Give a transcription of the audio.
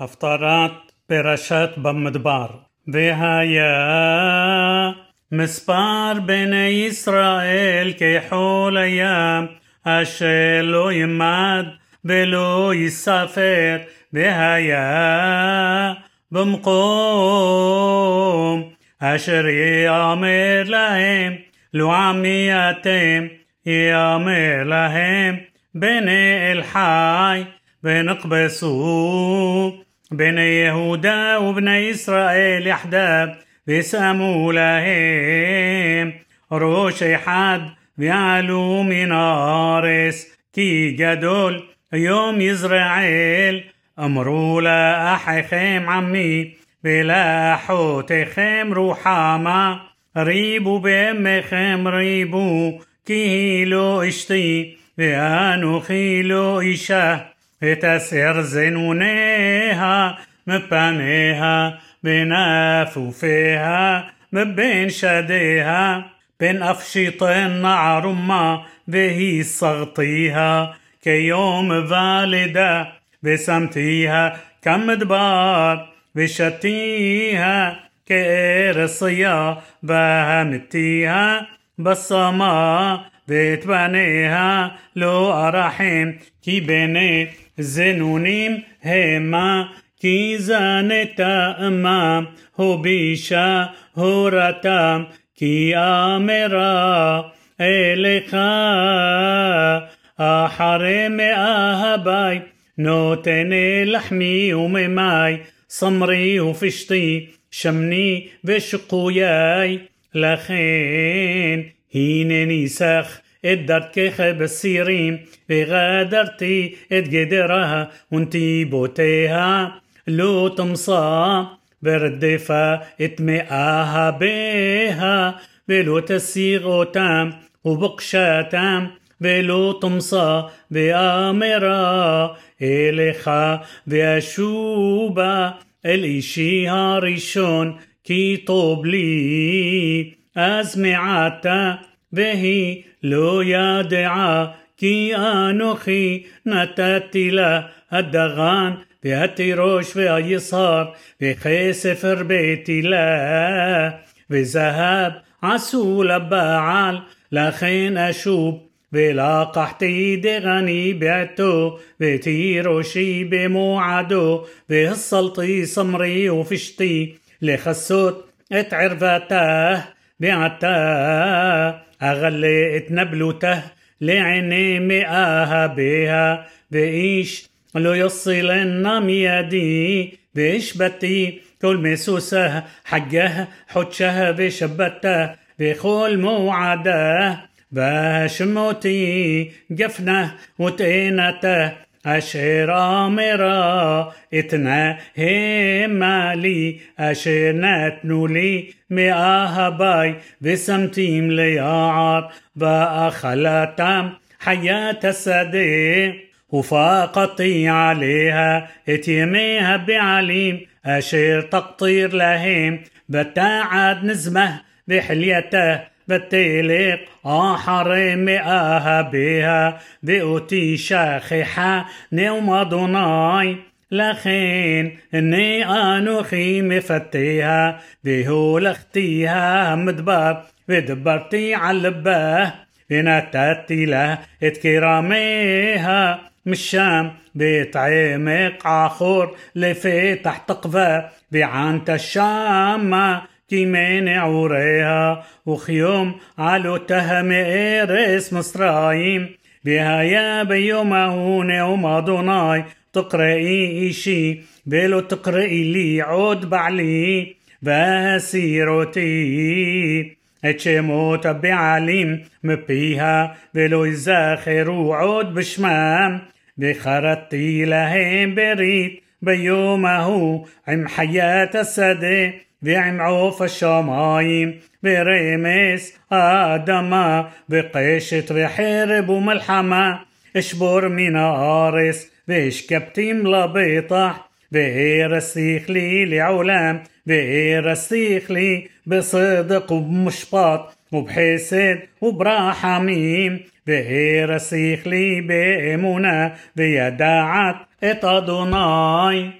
הפטרת פרשת במדבר. והיה מספר בני ישראל ככל הים, אשר לא ימד ולא יספר, והיה במקום אשר יאמר להם, לו עמי אתם, יאמר להם, בני אל חי, ונקבסו بني يهودا وبني إسرائيل يحدى بيسأموا لهم روش حد بيعلوا من آرس كي جدول يوم يزرعيل أمروا لأحيخم عمي بلا حوتكم روحاما ريبوا بأمكم ريبوا كي لو اشتي ואנוכי לא אישה, ותסר זנוניה מפניה, בנפופיה, מבין שדיה, בין אף שיטן ערומה, והיא סרטיה, כיום ולדה, ושמתיה כמדבר, ושתיה כארסיה, והמתיה בסמה, ואת בניה לא ארחם, כי בני זנונים המה, כי זנתה אמה, הובישה הורתם, כי אמרה אליך אחרי מאה הבית, נותן לחמי וממי, סמרי ופשתי, שמני ושקויי, לכן הנני סך את דרכך בסירים, וגדרתי את גדרה ונתיבותיה, לא תמסע ברדפה את מאיה ביה, ולא תסיג אותם ובקשתם, ולא תמסע באמרה אליך, ואשובה אל אישי הראשון, כי טוב לי. אז מעתה, והיא לא ידעה, כי אנוכי נתתי לה הדגן, והתירוש והיסר, וכסף הרביתי לה, וזהב עשו לבעל, לכן אשוב. ולקחתי דגני בעתו, ותירושי במועדו, והסלתי סמרי ופשתי, לכסות את ערוותה. بعتا أغلقت نبلته لعيني مئاها بها بإيش لو يصل يدي بتي كل مسوسه حجه حجه بشبته بخول موعده. باش موتي جفنه وتئنته أشير أمرا إتنا همالي أشير نتنولي مأهباي بسمتيم ليعر بأخلاتم حياة السدي وفاقطي عليها إتيميها بعليم أشير تقطير لهم بتاعد نزمه بحليته. بتيليق آحرم آها بها بأتي شاخحة نوم أدوناي لخين إني أنوخي مفتيها بهو لختيها مدبر ودبرتي علباه الباه له إتكراميها. مشام بيت عمق عخور لفي تحت قفا بعانت الشامة كيما نعوريها وخيوم علو تهم إرس مصرايم بها يا بيومه نوم أدوناي تقرأي إشي بلو تقرأي لي عود بعلي بسيروتي اتشموت بعليم مبيها بلو يزاخروا عود بشمام بخرتي لهم بريت بيومه عم حياة السدي ועם עוף השמיים, ורמס האדמה, וקשת וחרב ומלחמה, אשבור מן הארץ, והשכבתים לבטח, והרסיך לי לעולם, והרסיך לי בסדק ובמשפט, ובחסד וברחמים, והרסיך לי באמונה, וידעת את אדוני.